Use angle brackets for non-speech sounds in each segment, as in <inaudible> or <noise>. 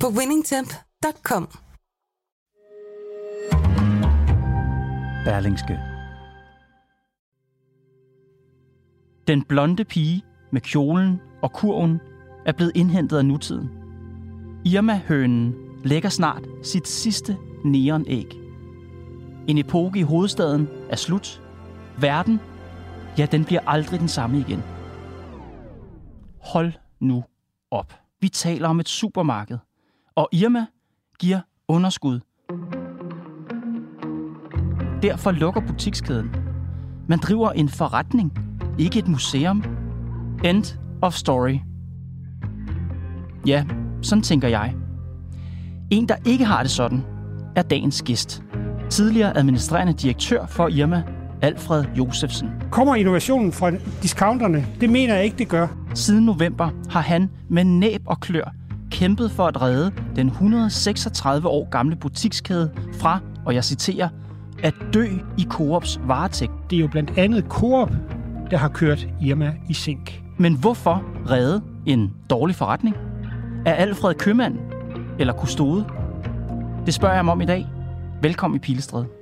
på winningtemp.com. Berlingske. Den blonde pige med kjolen og kurven er blevet indhentet af nutiden. Irma-hønen lægger snart sit sidste neonæg. En epoke i hovedstaden er slut. Verden, ja, den bliver aldrig den samme igen. Hold nu op. Vi taler om et supermarked, og Irma giver underskud. Derfor lukker butikskæden. Man driver en forretning, ikke et museum. End of story. Ja, sådan tænker jeg. En, der ikke har det sådan, er dagens gæst. Tidligere administrerende direktør for Irma, Alfred Josefsen. Kommer innovationen fra discounterne? Det mener jeg ikke, det gør. Siden november har han med næb og klør kæmpet for at redde den 136 år gamle butikskæde fra, og jeg citerer, at dø i Coops varetægt. Det er jo blandt andet Coop, der har kørt Irma i sink. Men hvorfor redde en dårlig forretning? Er Alfred købmand eller kustode? Det spørger jeg ham om i dag. Velkommen i Pilestræd.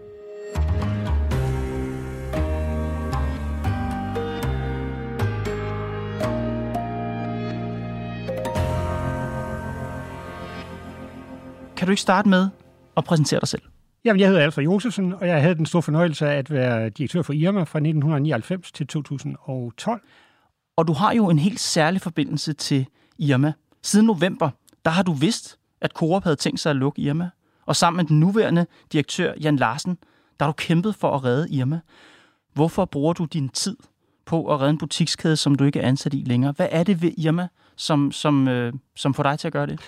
Kan du ikke starte med at præsentere dig selv? Jamen, jeg hedder Alfred Josefsen, og jeg havde den store fornøjelse af at være direktør for Irma fra 1999 til 2012. Og du har jo en helt særlig forbindelse til Irma. Siden november, der har du vidst, at Coop havde tænkt sig at lukke Irma. Og sammen med den nuværende direktør, Jan Larsen, der har du kæmpet for at redde Irma. Hvorfor bruger du din tid på at redde en butikskæde, som du ikke er ansat i længere? Hvad er det ved Irma, som, som, øh, som får dig til at gøre det?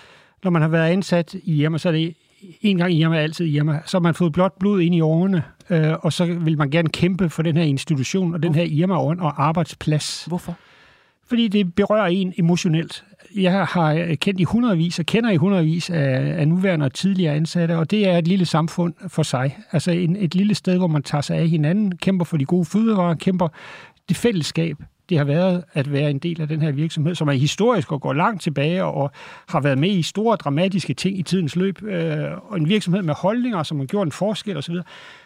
Når man har været ansat i Irma, så er det en gang i Irma, altid i Irma. Så har man fået blot blod ind i årene, øh, og så vil man gerne kæmpe for den her institution og den her Irma og arbejdsplads. Hvorfor? Fordi det berører en emotionelt. Jeg har kendt i hundredvis og kender i hundredvis af, af nuværende og tidligere ansatte, og det er et lille samfund for sig. Altså en, et lille sted, hvor man tager sig af hinanden, kæmper for de gode fødevarer, kæmper det fællesskab, det har været at være en del af den her virksomhed, som er historisk og går langt tilbage og har været med i store dramatiske ting i tidens løb, øh, og en virksomhed med holdninger, som har gjort en forskel osv.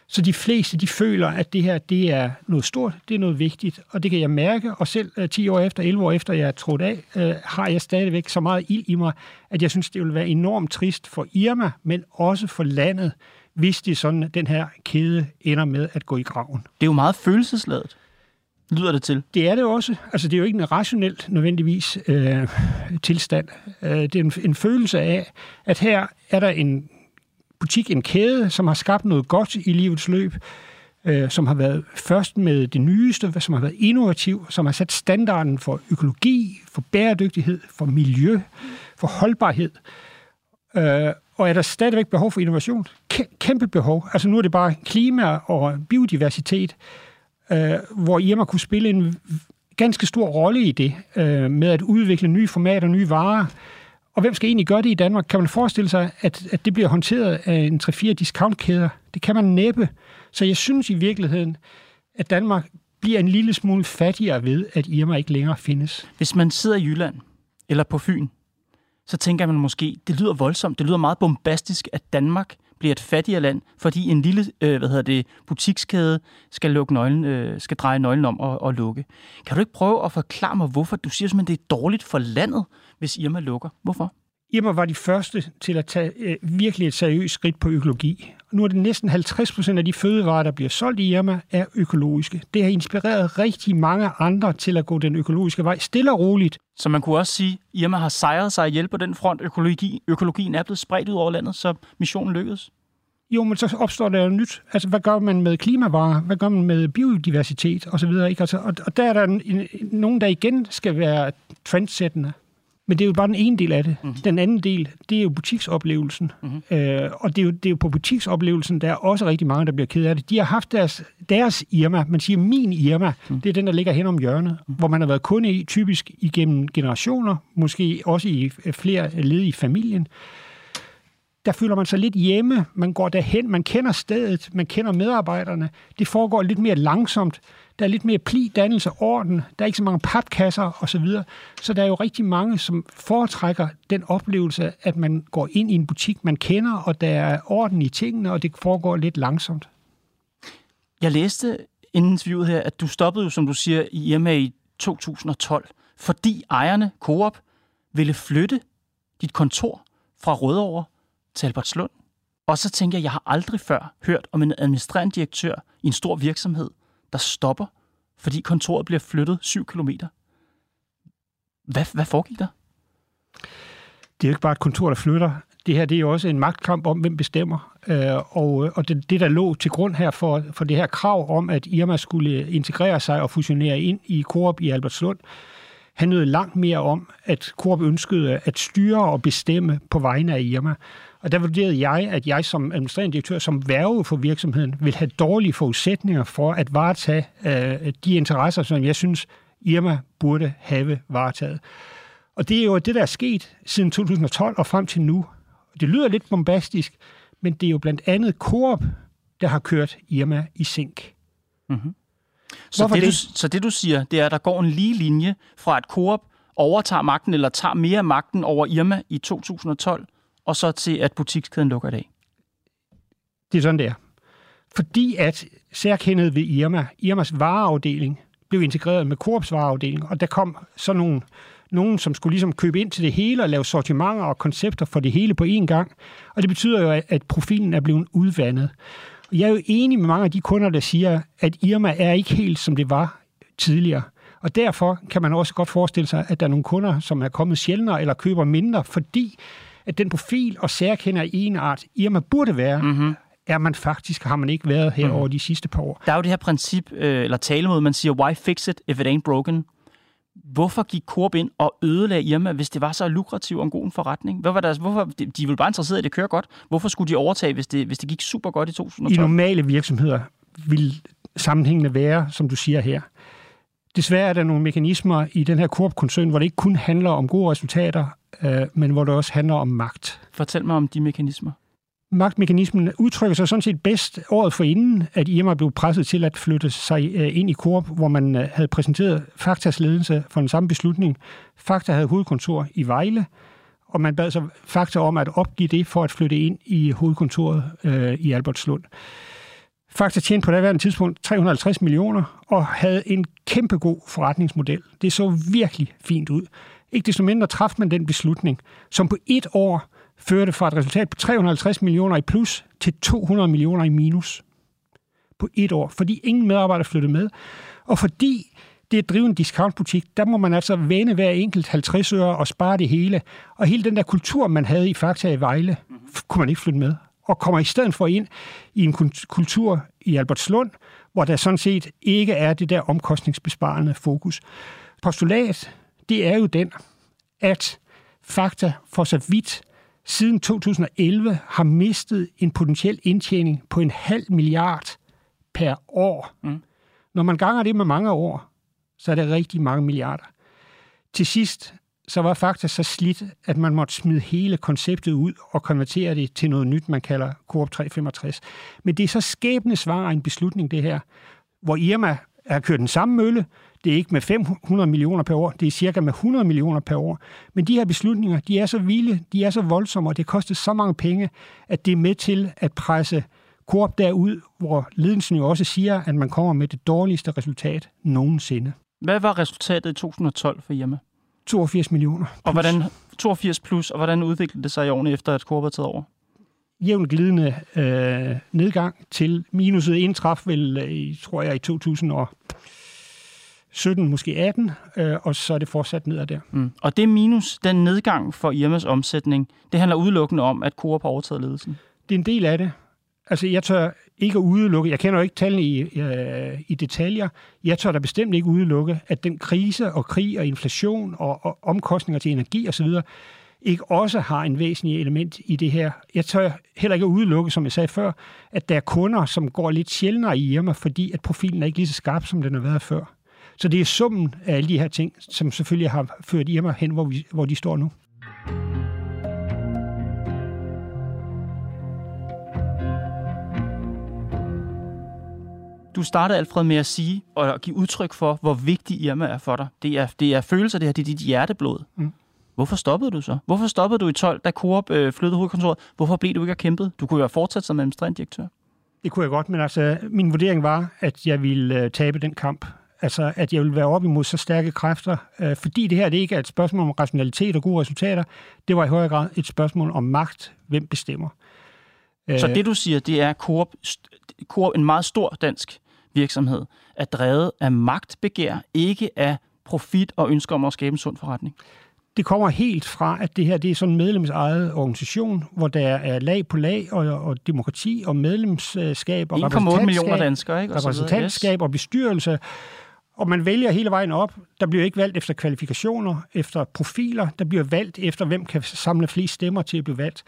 Så de fleste, de føler, at det her, det er noget stort, det er noget vigtigt, og det kan jeg mærke, og selv øh, 10 år efter, 11 år efter, jeg er trådt af, øh, har jeg stadigvæk så meget ild i mig, at jeg synes, det vil være enormt trist for Irma, men også for landet, hvis det sådan, den her kæde ender med at gå i graven. Det er jo meget følelsesladet lyder det til. Det er det også. Altså, det er jo ikke en rationelt nødvendigvis øh, tilstand. Øh, det er en, en følelse af, at her er der en butik, en kæde, som har skabt noget godt i livets løb, øh, som har været først med det nyeste, som har været innovativ, som har sat standarden for økologi, for bæredygtighed, for miljø, for holdbarhed. Øh, og er der stadigvæk behov for innovation? Kæmpe behov. Altså nu er det bare klima og biodiversitet, øh, hvor Irma kunne spille en ganske stor rolle i det, øh, med at udvikle nye formater, nye varer. Og hvem skal egentlig gøre det i Danmark? Kan man forestille sig, at, at det bliver håndteret af en 3-4 discountkæder? Det kan man næppe. Så jeg synes i virkeligheden, at Danmark bliver en lille smule fattigere ved, at Irma ikke længere findes. Hvis man sidder i Jylland eller på Fyn, så tænker man måske, det lyder voldsomt, det lyder meget bombastisk, at Danmark bliver et fattigere land, fordi en lille øh, hvad hedder det, butikskæde skal, lukke nøglen, øh, skal dreje nøglen om og, og lukke. Kan du ikke prøve at forklare mig, hvorfor du siger at det er dårligt for landet, hvis Irma lukker? Hvorfor? Irma var de første til at tage øh, virkelig et seriøst skridt på økologi. Nu er det næsten 50 procent af de fødevarer, der bliver solgt i Irma, er økologiske. Det har inspireret rigtig mange andre til at gå den økologiske vej stille og roligt. Så man kunne også sige, at Irma har sejret sig ihjel på den front. Økologi, økologien er blevet spredt ud over landet, så missionen lykkedes. Jo, men så opstår der jo nyt. Altså, hvad gør man med klimavarer? Hvad gør man med biodiversitet osv.? Ikke? Altså, og, og der er der en, en, nogen, der igen skal være trendsættende. Men det er jo bare den ene del af det. Mm. Den anden del, det er jo butiksoplevelsen. Mm. Øh, og det er, jo, det er jo på butiksoplevelsen, der er også rigtig mange, der bliver ked af det. De har haft deres, deres Irma, man siger min Irma, mm. det er den, der ligger hen om hjørnet, mm. hvor man har været kunde i, typisk igennem generationer, måske også i flere led i familien der føler man sig lidt hjemme. Man går derhen, man kender stedet, man kender medarbejderne. Det foregår lidt mere langsomt. Der er lidt mere pli, dannelse, orden. Der er ikke så mange papkasser osv. Så, så der er jo rigtig mange, som foretrækker den oplevelse, at man går ind i en butik, man kender, og der er orden i tingene, og det foregår lidt langsomt. Jeg læste inden interviewet her, at du stoppede jo, som du siger, i Irma i 2012, fordi ejerne, Coop, ville flytte dit kontor fra Rødovre til Albertslund. Og så tænker jeg, jeg har aldrig før hørt om en administrerende direktør i en stor virksomhed, der stopper, fordi kontoret bliver flyttet 7 km. Hvad, hvad foregik der? Det er jo ikke bare et kontor, der flytter. Det her det er jo også en magtkamp om, hvem bestemmer. Øh, og øh, og det, det, der lå til grund her for, for det her krav om, at Irma skulle integrere sig og fusionere ind i Coop i Albertslund, handlede langt mere om, at Coop ønskede at styre og bestemme på vegne af Irma. Og der vurderede jeg, at jeg som administrerende direktør, som værve for virksomheden, vil have dårlige forudsætninger for at varetage øh, de interesser, som jeg synes, Irma burde have varetaget. Og det er jo det, der er sket siden 2012 og frem til nu. Det lyder lidt bombastisk, men det er jo blandt andet Coop, der har kørt Irma i sink. Mm-hmm. Så, det, det? Du, så det, du siger, det er, at der går en lige linje fra, at Coop overtager magten, eller tager mere magten over Irma i 2012, og så til, at butikskæden lukker i dag? Det er sådan, det er. Fordi at særkendet ved Irma, Irmas vareafdeling, blev integreret med Coops vareafdeling, og der kom så nogle, nogen, som skulle ligesom købe ind til det hele og lave sortimenter og koncepter for det hele på én gang. Og det betyder jo, at profilen er blevet udvandet. Og jeg er jo enig med mange af de kunder, der siger, at Irma er ikke helt, som det var tidligere. Og derfor kan man også godt forestille sig, at der er nogle kunder, som er kommet sjældnere eller køber mindre, fordi at den profil og særkender i en art, Irma burde være, mm-hmm er man faktisk, har man ikke været her mm. over de sidste par år. Der er jo det her princip, øh, eller talemåde, man siger, why fix it if it ain't broken? Hvorfor gik Coop ind og ødelagde Irma, hvis det var så lukrativ og en god forretning? Hvorfor, der, hvorfor, de, de ville bare interesseret i, at det kører godt. Hvorfor skulle de overtage, hvis det, hvis det gik super godt i 2012? I normale virksomheder vil sammenhængende være, som du siger her. Desværre er der nogle mekanismer i den her Coop-koncern, hvor det ikke kun handler om gode resultater, øh, men hvor det også handler om magt. Fortæl mig om de mekanismer. Magtmekanismen udtrykker sig sådan set bedst året for inden, at Irma blev presset til at flytte sig øh, ind i Coop, hvor man øh, havde præsenteret Faktas ledelse for den samme beslutning. Fakta havde hovedkontor i Vejle, og man bad så Fakta om at opgive det for at flytte ind i hovedkontoret øh, i Albertslund. Fakta tjente på det tidspunkt 350 millioner og havde en kæmpe god forretningsmodel. Det så virkelig fint ud. Ikke desto mindre træffede man den beslutning, som på et år førte fra et resultat på 350 millioner i plus til 200 millioner i minus på et år, fordi ingen medarbejdere flyttede med, og fordi det er at drive en discountbutik, der må man altså vende hver enkelt 50 øre og spare det hele. Og hele den der kultur, man havde i Fakta i Vejle, kunne man ikke flytte med. Og kommer i stedet for ind i en kultur i Albertslund, hvor der sådan set ikke er det der omkostningsbesparende fokus. Postulat, det er jo den, at Fakta for så vidt siden 2011 har mistet en potentiel indtjening på en halv milliard per år. Mm. Når man ganger det med mange år, så er det rigtig mange milliarder. Til sidst, så var Fakta så slidt, at man måtte smide hele konceptet ud og konvertere det til noget nyt, man kalder Coop 365. Men det er så skæbne svar en beslutning, det her, hvor Irma har kørt den samme mølle, det er ikke med 500 millioner per år, det er cirka med 100 millioner per år. Men de her beslutninger, de er så vilde, de er så voldsomme, og det koster så mange penge, at det er med til at presse Coop derud, hvor ledelsen jo også siger, at man kommer med det dårligste resultat nogensinde. Hvad var resultatet i 2012 for Irma? 82 millioner. Plus. Og hvordan, 82 plus, og hvordan udviklede det sig i årene efter, at Coop havde taget over? jævnt glidende øh, nedgang til minuset indtraf vel, øh, tror jeg, i 2000 og 17, måske 18, øh, og så er det fortsat nedad der. Mm. Og det minus, den nedgang for Irmas omsætning, det handler udelukkende om, at Coop har overtaget ledelsen? Det er en del af det. Altså, jeg tør ikke at udelukke, jeg kender jo ikke tallene i, øh, i detaljer, jeg tør da bestemt ikke udelukke, at den krise og krig og inflation og, og omkostninger til energi osv., ikke også har en væsentlig element i det her. Jeg tør heller ikke udelukke, som jeg sagde før, at der er kunder, som går lidt sjældnere i Irma, fordi at profilen er ikke lige så skarp, som den har været før. Så det er summen af alle de her ting, som selvfølgelig har ført Irma hen, hvor, vi, hvor de står nu. Du startede, Alfred, med at sige og give udtryk for, hvor vigtig Irma er for dig. Det er, det er følelser, det her, det er dit hjerteblod. Mm. Hvorfor stoppede du så? Hvorfor stoppede du i 12, da Coop øh, flyttede hovedkontoret? Hvorfor blev du ikke kæmpet? Du kunne jo have fortsat som administrerende direktør. Det kunne jeg godt, men altså, min vurdering var, at jeg ville øh, tabe den kamp. Altså, at jeg ville være op imod så stærke kræfter. Øh, fordi det her det ikke er et spørgsmål om rationalitet og gode resultater. Det var i højere grad et spørgsmål om magt. Hvem bestemmer? Så det, du siger, det er, Coop, Coop en meget stor dansk virksomhed, er drevet af magtbegær, ikke af profit og ønsker om at skabe en sund forretning? Det kommer helt fra, at det her det er sådan en medlemsejet organisation, hvor der er lag på lag og, og demokrati og medlemskab og 1,8 millioner danskere, ikke? Og repræsentantskab yes. og bestyrelse. Og man vælger hele vejen op. Der bliver ikke valgt efter kvalifikationer, efter profiler. Der bliver valgt efter, hvem kan samle flest stemmer til at blive valgt.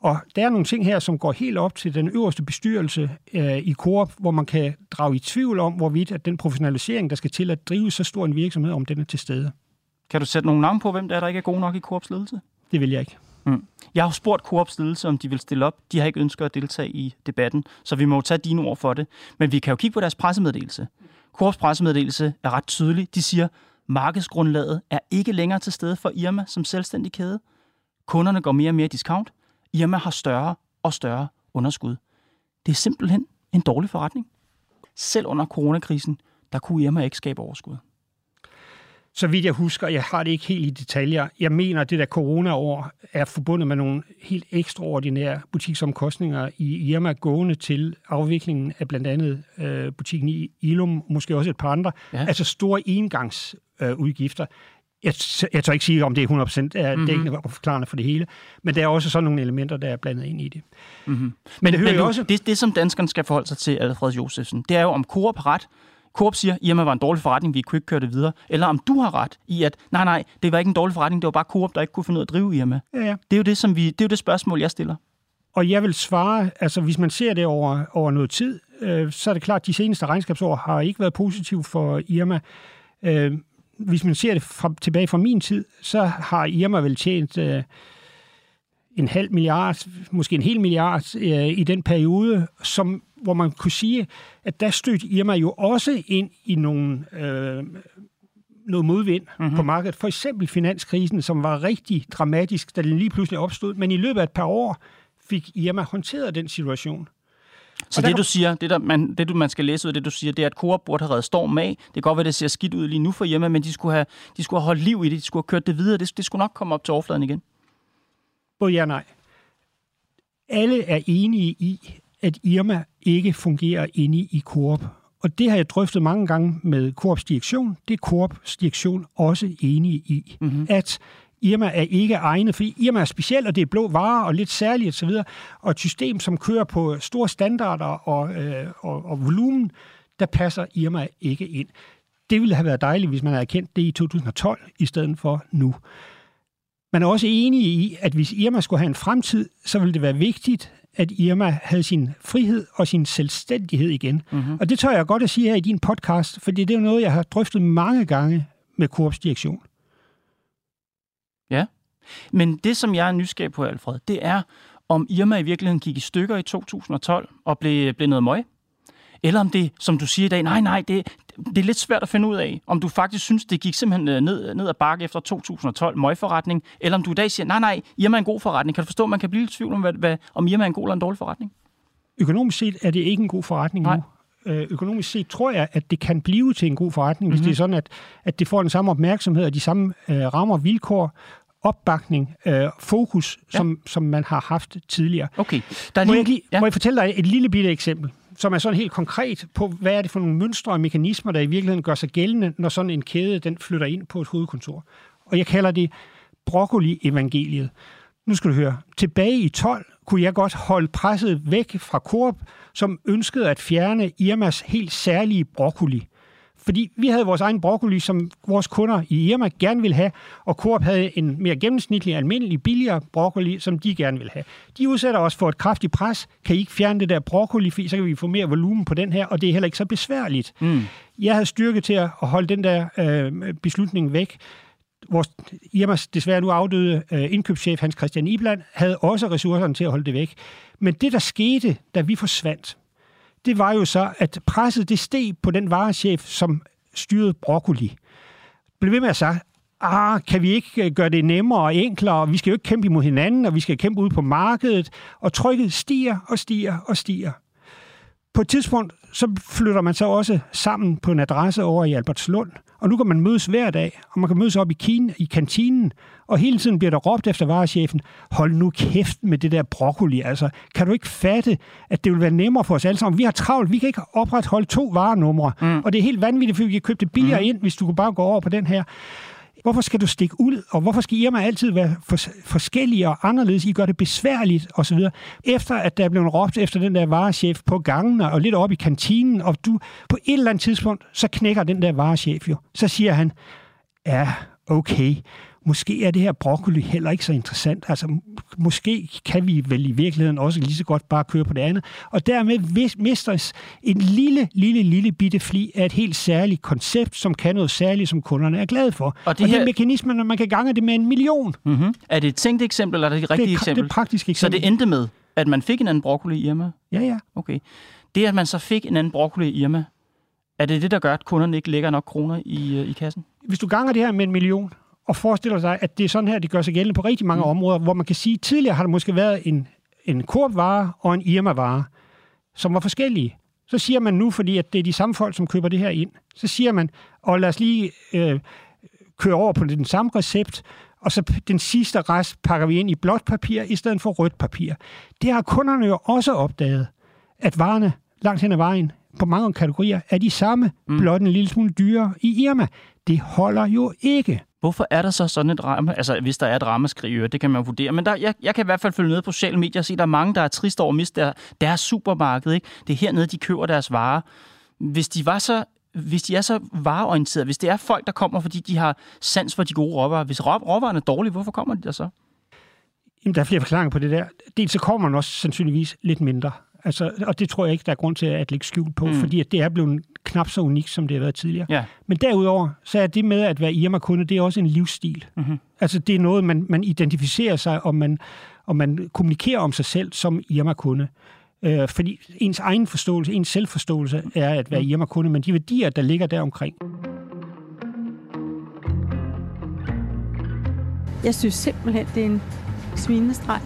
Og der er nogle ting her, som går helt op til den øverste bestyrelse øh, i Coop, hvor man kan drage i tvivl om, hvorvidt at den professionalisering, der skal til at drive så stor en virksomhed, om den er til stede. Kan du sætte nogle navn på, hvem der er, der ikke er god nok i Coops ledelse? Det vil jeg ikke. Mm. Jeg har spurgt Coops ledelse, om de vil stille op. De har ikke ønsket at deltage i debatten, så vi må jo tage dine ord for det. Men vi kan jo kigge på deres pressemeddelelse. Coops pressemeddelelse er ret tydelig. De siger, markedsgrundlaget er ikke længere til stede for Irma som selvstændig kæde. Kunderne går mere og mere discount. Irma har større og større underskud. Det er simpelthen en dårlig forretning. Selv under coronakrisen, der kunne Irma ikke skabe overskud. Så vidt jeg husker, jeg har det ikke helt i detaljer, jeg mener, at det der corona-år er forbundet med nogle helt ekstraordinære butiksomkostninger i Irma gående til afviklingen af blandt andet øh, butikken i Ilum, måske også et par andre. Ja. Altså store engangsudgifter. Øh, jeg, jeg tør ikke sige, om det er 100% er mm-hmm. dækkende og forklarende for det hele, men der er også sådan nogle elementer, der er blandet ind i det. Mm-hmm. Men, men, det, men du, også... det, det, som danskerne skal forholde sig til, Alfred Josefsen, det er jo, om Coop har ret, Coop siger, Irma var en dårlig forretning, vi kunne ikke køre det videre. Eller om du har ret i, at nej, nej, det var ikke en dårlig forretning, det var bare Coop, der ikke kunne finde ud af at drive Irma. Ja, ja. Det er jo det, som vi, det er jo det spørgsmål, jeg stiller. Og jeg vil svare, altså hvis man ser det over, over noget tid, øh, så er det klart, at de seneste regnskabsår har ikke været positive for Irma. Øh, hvis man ser det fra, tilbage fra min tid, så har Irma vel tjent øh, en halv milliard, måske en hel milliard øh, i den periode, som, hvor man kunne sige, at der stødte Irma jo også ind i nogle, øh, noget modvind mm-hmm. på markedet. For eksempel finanskrisen, som var rigtig dramatisk, da den lige pludselig opstod. Men i løbet af et par år fik Irma håndteret den situation. Så det, du siger, det, der man, det du, man skal læse ud af det, du siger, det er, at Coop burde have reddet storm af. Det kan godt være, det ser skidt ud lige nu for hjemme, men de skulle have, de skulle have holdt liv i det. De skulle have kørt det videre. Det, det skulle nok komme op til overfladen igen. Både ja og nej. Alle er enige i, at Irma ikke fungerer inde i Coop. Og det har jeg drøftet mange gange med Coops direktion. Det er Coops direktion også enige i. Mm-hmm. At Irma er ikke egnet, fordi Irma er speciel, og det er blå varer og lidt særligt osv., og et system, som kører på store standarder og, øh, og, og volumen, der passer Irma ikke ind. Det ville have været dejligt, hvis man havde erkendt det i 2012 i stedet for nu. Man er også enig i, at hvis Irma skulle have en fremtid, så ville det være vigtigt, at Irma havde sin frihed og sin selvstændighed igen. Mm-hmm. Og det tør jeg godt at sige her i din podcast, for det er jo noget, jeg har drøftet mange gange med Coops direktion. Ja, men det, som jeg er nysgerrig på, Alfred, det er, om Irma i virkeligheden gik i stykker i 2012 og blev, blev noget møg. Eller om det, som du siger i dag, nej, nej, det, det er lidt svært at finde ud af, om du faktisk synes, det gik simpelthen øh, ned, ned ad bakke efter 2012 møgforretning, eller om du i dag siger, nej, nej, Irma er en god forretning. Kan du forstå, at man kan blive lidt tvivl om, hvad, hvad, om Irma er en god eller en dårlig forretning? Økonomisk set er det ikke en god forretning nej. nu. Øh, økonomisk set tror jeg, at det kan blive til en god forretning, mm-hmm. hvis det er sådan, at, at det får den samme opmærksomhed og de samme øh, rammer vilkår, opbakning, øh, fokus, ja. som, som man har haft tidligere. Okay. Der er lige, må, jeg lige, ja. må jeg fortælle dig et lille bitte eksempel, som er sådan helt konkret på, hvad er det for nogle mønstre og mekanismer, der i virkeligheden gør sig gældende, når sådan en kæde den flytter ind på et hovedkontor. Og jeg kalder det broccoli-evangeliet. Nu skal du høre. Tilbage i 12 kunne jeg godt holde presset væk fra Coop, som ønskede at fjerne Irmas helt særlige broccoli. Fordi vi havde vores egen broccoli, som vores kunder i Irma gerne ville have, og Coop havde en mere gennemsnitlig, almindelig, billigere broccoli, som de gerne ville have. De udsætter os for et kraftigt pres. Kan I ikke fjerne det der broccoli, for så kan vi få mere volumen på den her, og det er heller ikke så besværligt. Mm. Jeg havde styrke til at holde den der øh, beslutning væk vores Irmas desværre nu afdøde øh, indkøbschef Hans Christian Ibland havde også ressourcerne til at holde det væk. Men det, der skete, da vi forsvandt, det var jo så, at presset det steg på den varechef, som styrede broccoli. Blev ved med at sige, ah, kan vi ikke øh, gøre det nemmere og enklere? Vi skal jo ikke kæmpe imod hinanden, og vi skal kæmpe ud på markedet. Og trykket stiger og stiger og stiger. På et tidspunkt, så flytter man så også sammen på en adresse over i Albertslund. Og nu kan man mødes hver dag, og man kan mødes op i, Kine, i kantinen, og hele tiden bliver der råbt efter varechefen, hold nu kæft med det der broccoli. Altså, kan du ikke fatte, at det vil være nemmere for os alle sammen? Vi har travlt, vi kan ikke opretholde to varenumre, mm. og det er helt vanvittigt, for vi kan købe det billigere mm. ind, hvis du kunne bare gå over på den her. Hvorfor skal du stikke ud, og hvorfor skal Irma altid være forskellige og anderledes? I gør det besværligt osv. Efter at der er blevet råbt efter den der varechef på gangene og lidt op i kantinen, og du på et eller andet tidspunkt, så knækker den der varechef jo. Så siger han, ja, okay, måske er det her broccoli heller ikke så interessant. Altså, måske kan vi vel i virkeligheden også lige så godt bare køre på det andet. Og dermed mister en lille, lille, lille bitte fli af et helt særligt koncept, som kan noget særligt, som kunderne er glade for. Og det, og her... det er mekanismen, når man kan gange det med en million. Mm-hmm. Er det et tænkt eksempel, eller er det et rigtigt eksempel? Det er et praktisk eksempel. Så det endte med, at man fik en anden broccoli i Irma? Ja, ja. Okay. Det, at man så fik en anden broccoli i Irma, er det det, der gør, at kunderne ikke lægger nok kroner i, øh, i kassen? Hvis du ganger det her med en million, og forestiller sig, at det er sådan her, det gør sig gældende på rigtig mange mm. områder, hvor man kan sige, at tidligere har der måske været en, en Coop-vare og en Irma-vare, som var forskellige. Så siger man nu, fordi at det er de samme folk, som køber det her ind, så siger man, og lad os lige øh, køre over på den samme recept, og så den sidste rest pakker vi ind i blåt papir i stedet for rødt papir. Det har kunderne jo også opdaget, at varerne langt hen ad vejen på mange kategorier er de samme, mm. blot en lille smule dyrere i Irma. Det holder jo ikke. Hvorfor er der så sådan et drama? Altså, hvis der er et ramaskrig, det kan man vurdere. Men der, jeg, jeg kan i hvert fald følge med på sociale medier og se, at der er mange, der er trist over at miste der, deres supermarked. Ikke? Det er hernede, de køber deres varer. Hvis de var så hvis de er så vareorienterede, hvis det er folk, der kommer, fordi de har sans for de gode råvarer, hvis råvarerne er dårlige, hvorfor kommer de der så? Jamen, der er flere forklaringer på det der. Dels så kommer man også sandsynligvis lidt mindre. Altså, og det tror jeg ikke, der er grund til at lægge skjul på, mm. fordi at det er blevet knap så unikt, som det har været tidligere. Ja. Men derudover, så er det med at være Irma-kunde, det er også en livsstil. Mm-hmm. Altså, det er noget, man, man identificerer sig, og man, og man kommunikerer om sig selv som Irma-kunde. Øh, fordi ens egen forståelse, ens selvforståelse er at være mm. Irma-kunde, men de værdier, der ligger der omkring. Jeg synes simpelthen, det er en svinestreg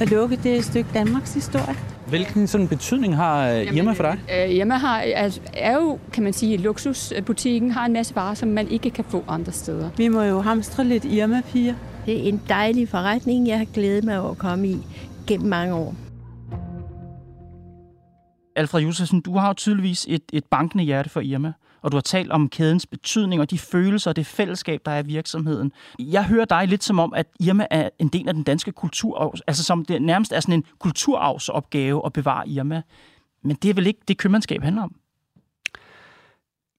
at lukke det stykke Danmarks historie. Hvilken sådan betydning har øh, Irma for dig? Øh, Irma har, er, er jo, kan man sige, luksusbutikken har en masse varer, som man ikke kan få andre steder. Vi må jo hamstre lidt Irma-piger. Det er en dejlig forretning, jeg har glædet mig over at komme i gennem mange år. Alfred Josefsen, du har jo tydeligvis et, et bankende hjerte for Irma og du har talt om kædens betydning og de følelser og det fællesskab, der er i virksomheden. Jeg hører dig lidt som om, at Irma er en del af den danske kultur, altså som det nærmest er sådan en kulturarvsopgave at bevare Irma. Men det er vel ikke det, købmandskab handler om?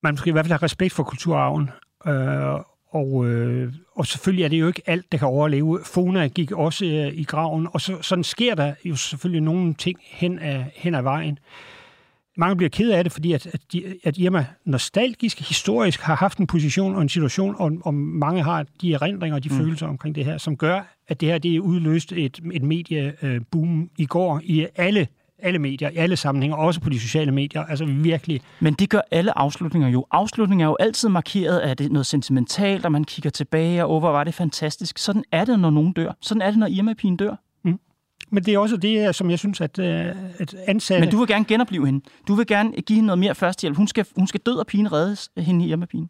Man skal i hvert fald have respekt for kulturarven, øh, og, øh, og selvfølgelig er det jo ikke alt, der kan overleve. Fona gik også øh, i graven, og så, sådan sker der jo selvfølgelig nogle ting hen ad, hen ad vejen mange bliver ked af det, fordi at, at, de, at Irma nostalgisk, historisk har haft en position og en situation, og, og mange har de erindringer og de mm. følelser omkring det her, som gør, at det her det er udløst et, et medieboom i går i alle alle medier, i alle sammenhænge, også på de sociale medier. Altså virkelig. Men det gør alle afslutninger jo. Afslutninger er jo altid markeret af det noget sentimentalt, og man kigger tilbage og over, hvor var det fantastisk. Sådan er det, når nogen dør. Sådan er det, når Irma-pigen dør. Men det er også det, som jeg synes, at, øh, at ansatte... Men du vil gerne genopleve hende. Du vil gerne give hende noget mere førstehjælp. Hun skal, hun skal død, og pigen reddes hende hjemme pigen.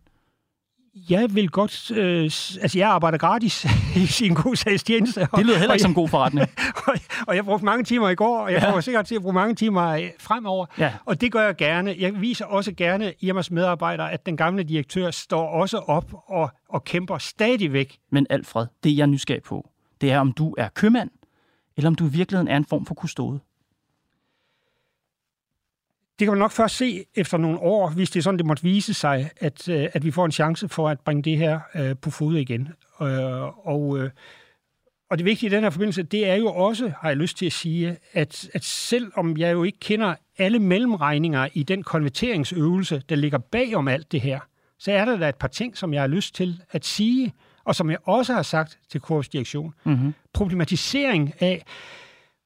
Jeg vil godt... Øh, altså, jeg arbejder gratis <laughs> i sin god sags tjeneste. Det lyder heller ikke som god forretning. <laughs> og, og jeg brugte mange timer i går, og jeg ja. kommer sikkert til at bruge mange timer øh, fremover. Ja. Og det gør jeg gerne. Jeg viser også gerne Irmas medarbejdere, at den gamle direktør står også op og, og kæmper stadigvæk. Men Alfred, det er jeg nysgerrig på det er, om du er købmand, eller om du i virkeligheden er en form for kustode. Det kan man nok først se efter nogle år, hvis det er sådan, det måtte vise sig, at, øh, at vi får en chance for at bringe det her øh, på fod igen. Øh, og, øh, og det vigtige i den her forbindelse, det er jo også, har jeg lyst til at sige, at, at selvom jeg jo ikke kender alle mellemregninger i den konverteringsøvelse, der ligger bag om alt det her, så er der da et par ting, som jeg har lyst til at sige, og som jeg også har sagt til Korps direktion. Mm-hmm. Problematisering af,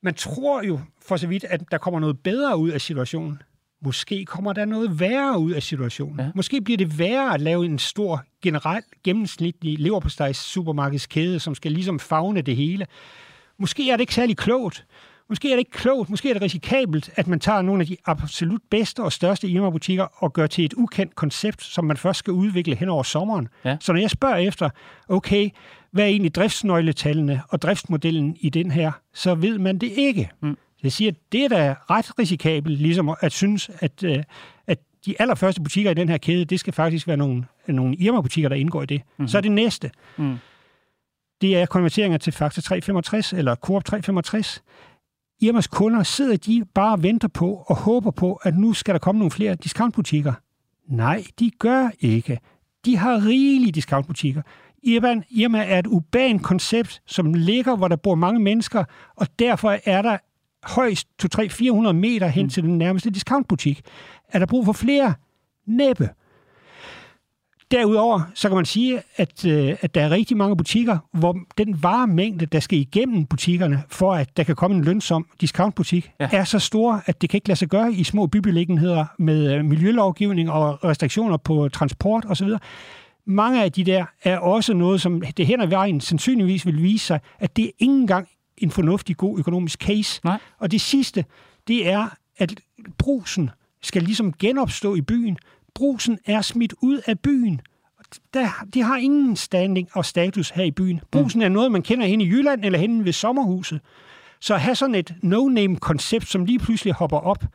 man tror jo for så vidt, at der kommer noget bedre ud af situationen. Måske kommer der noget værre ud af situationen. Ja. Måske bliver det værre at lave en stor, generel, gennemsnitlig leverpostejs supermarkedskæde, som skal ligesom fagne det hele. Måske er det ikke særlig klogt. Måske er det ikke klogt, måske er det risikabelt, at man tager nogle af de absolut bedste og største Irma-butikker og gør til et ukendt koncept, som man først skal udvikle hen over sommeren. Ja. Så når jeg spørger efter, okay, hvad er egentlig driftsnøgletallene og driftsmodellen i den her, så ved man det ikke. Mm. Jeg siger, at det er da ret risikabelt, ligesom at synes, at, øh, at de allerførste butikker i den her kæde, det skal faktisk være nogle, nogle Irma-butikker, der indgår i det. Mm-hmm. Så er det næste. Mm. Det er konverteringer til Fakta 365 eller Coop 365. Irmas kunder sidder de bare og venter på og håber på, at nu skal der komme nogle flere discountbutikker. Nej, de gør ikke. De har rigelige discountbutikker. Irma, Irma er et urban koncept, som ligger, hvor der bor mange mennesker, og derfor er der højst 2-3-400 meter hen til den nærmeste discountbutik. Er der brug for flere? Næppe. Derudover så kan man sige, at, øh, at der er rigtig mange butikker, hvor den varemængde, der skal igennem butikkerne, for at der kan komme en lønsom discountbutik, Ja. er så stor, at det kan ikke lade sig gøre i små bybeliggenheder med øh, miljølovgivning og restriktioner på transport osv. Mange af de der er også noget, som det hen ad vejen sandsynligvis vil vise sig, at det er ikke engang en fornuftig, god økonomisk case. Nej. Og det sidste, det er, at brusen skal ligesom genopstå i byen. Brusen er smidt ud af byen. Der, de har ingen standing og status her i byen. Brusen er noget, man kender hen i Jylland eller hen ved sommerhuset. Så at have sådan et no-name-koncept, som lige pludselig hopper op,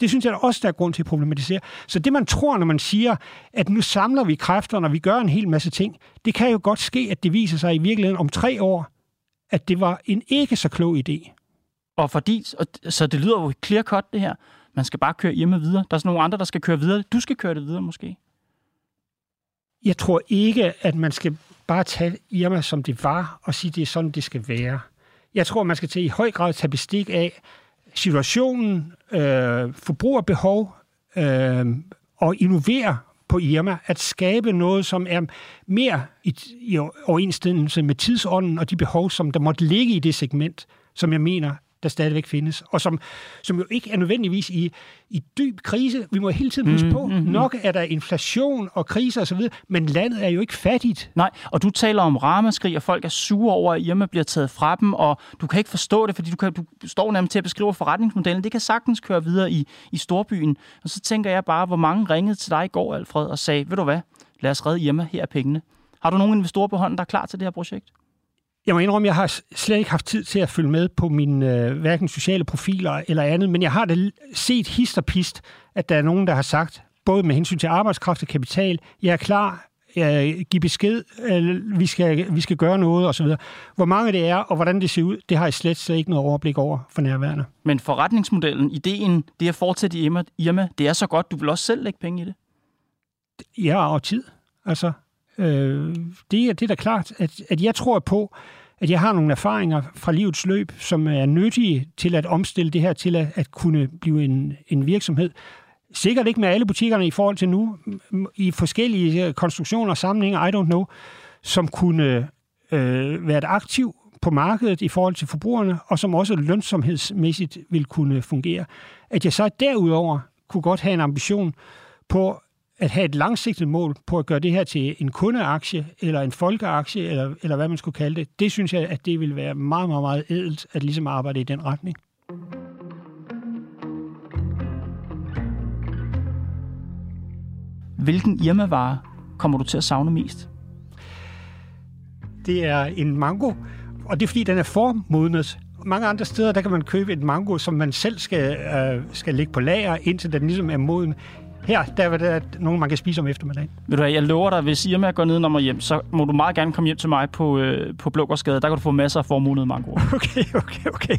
det synes jeg da også, der er grund til at problematisere. Så det, man tror, når man siger, at nu samler vi kræfter, når vi gør en hel masse ting, det kan jo godt ske, at det viser sig i virkeligheden om tre år, at det var en ikke så klog idé. Og fordi, og, så det lyder jo clear cut, det her. Man skal bare køre hjemme videre. Der er sådan nogle andre, der skal køre videre. Du skal køre det videre, måske. Jeg tror ikke, at man skal bare tage Irma, som det var, og sige, at det er sådan, det skal være. Jeg tror, man skal til i høj grad tage bestik af situationen, øh, forbrugerbehov øh, og innovere på Irma, at skabe noget, som er mere i, i overensstemmelse med tidsånden og de behov, som der måtte ligge i det segment, som jeg mener, der stadigvæk findes, og som, som jo ikke er nødvendigvis i, i dyb krise. Vi må hele tiden huske Mm, på, mm, mm. nok er der inflation og kriser osv., men landet er jo ikke fattigt. Nej, og du taler om ramaskrig, og folk er sure over, at Irma bliver taget fra dem, og du kan ikke forstå det, fordi du, kan, du står nærmest til at beskrive forretningsmodellen. Det kan sagtens køre videre i, i storbyen. Og så tænker jeg bare, hvor mange ringede til dig i går, Alfred, og sagde, ved du hvad, lad os redde Irma, her er pengene. Har du nogen investorer på hånden, der er klar til det her projekt? Jeg må indrømme, jeg har slet ikke haft tid til at følge med på mine øh, hverken sociale profiler eller andet, men jeg har da set hist og pist, at der er nogen, der har sagt, både med hensyn til arbejdskraft og kapital, jeg er klar, øh, giv besked, øh, vi, skal, vi skal gøre noget osv. Hvor mange det er, og hvordan det ser ud, det har jeg slet, slet ikke noget overblik over for nærværende. Men forretningsmodellen, ideen, det at fortsætte i Irma, det er så godt, du vil også selv lægge penge i det. Ja, og tid. Altså, øh, det, er, det er da klart, at, at jeg tror på, at jeg har nogle erfaringer fra livets løb, som er nyttige til at omstille det her til at, at kunne blive en, en virksomhed. Sikkert ikke med alle butikkerne i forhold til nu, i forskellige øh, konstruktioner og sammenhænge, I don't know, som kunne øh, være et aktiv på markedet i forhold til forbrugerne, og som også lønsomhedsmæssigt vil kunne fungere. At jeg så derudover kunne godt have en ambition på at have et langsigtet mål på at gøre det her til en kundeaktie, eller en folkeaktie, eller, eller hvad man skulle kalde det, det synes jeg, at det vil være meget, meget, meget ædelt at ligesom arbejde i den retning. Hvilken Irma-vare kommer du til at savne mest? Det er en mango, og det er fordi, den er formodnet. Mange andre steder, der kan man købe et mango, som man selv skal, øh, skal lægge på lager, indtil den ligesom er moden. Her, der er der nogen, man kan spise om eftermiddagen. Ved du hvad, jeg lover dig, hvis Irma går ned og hjem, så må du meget gerne komme hjem til mig på, øh, på Blågårdsgade. Der kan du få masser af formulet mango. <laughs> Okay, okay, okay.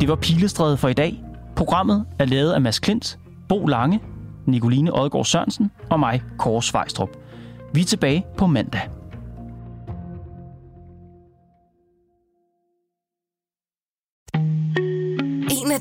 Det var Pilestræde for i dag. Programmet er lavet af Mads Klint, Bo Lange, Nicoline Odgaard Sørensen og mig, Kåre Svejstrup. Vi er tilbage på mandag.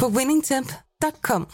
på winningtemp.com.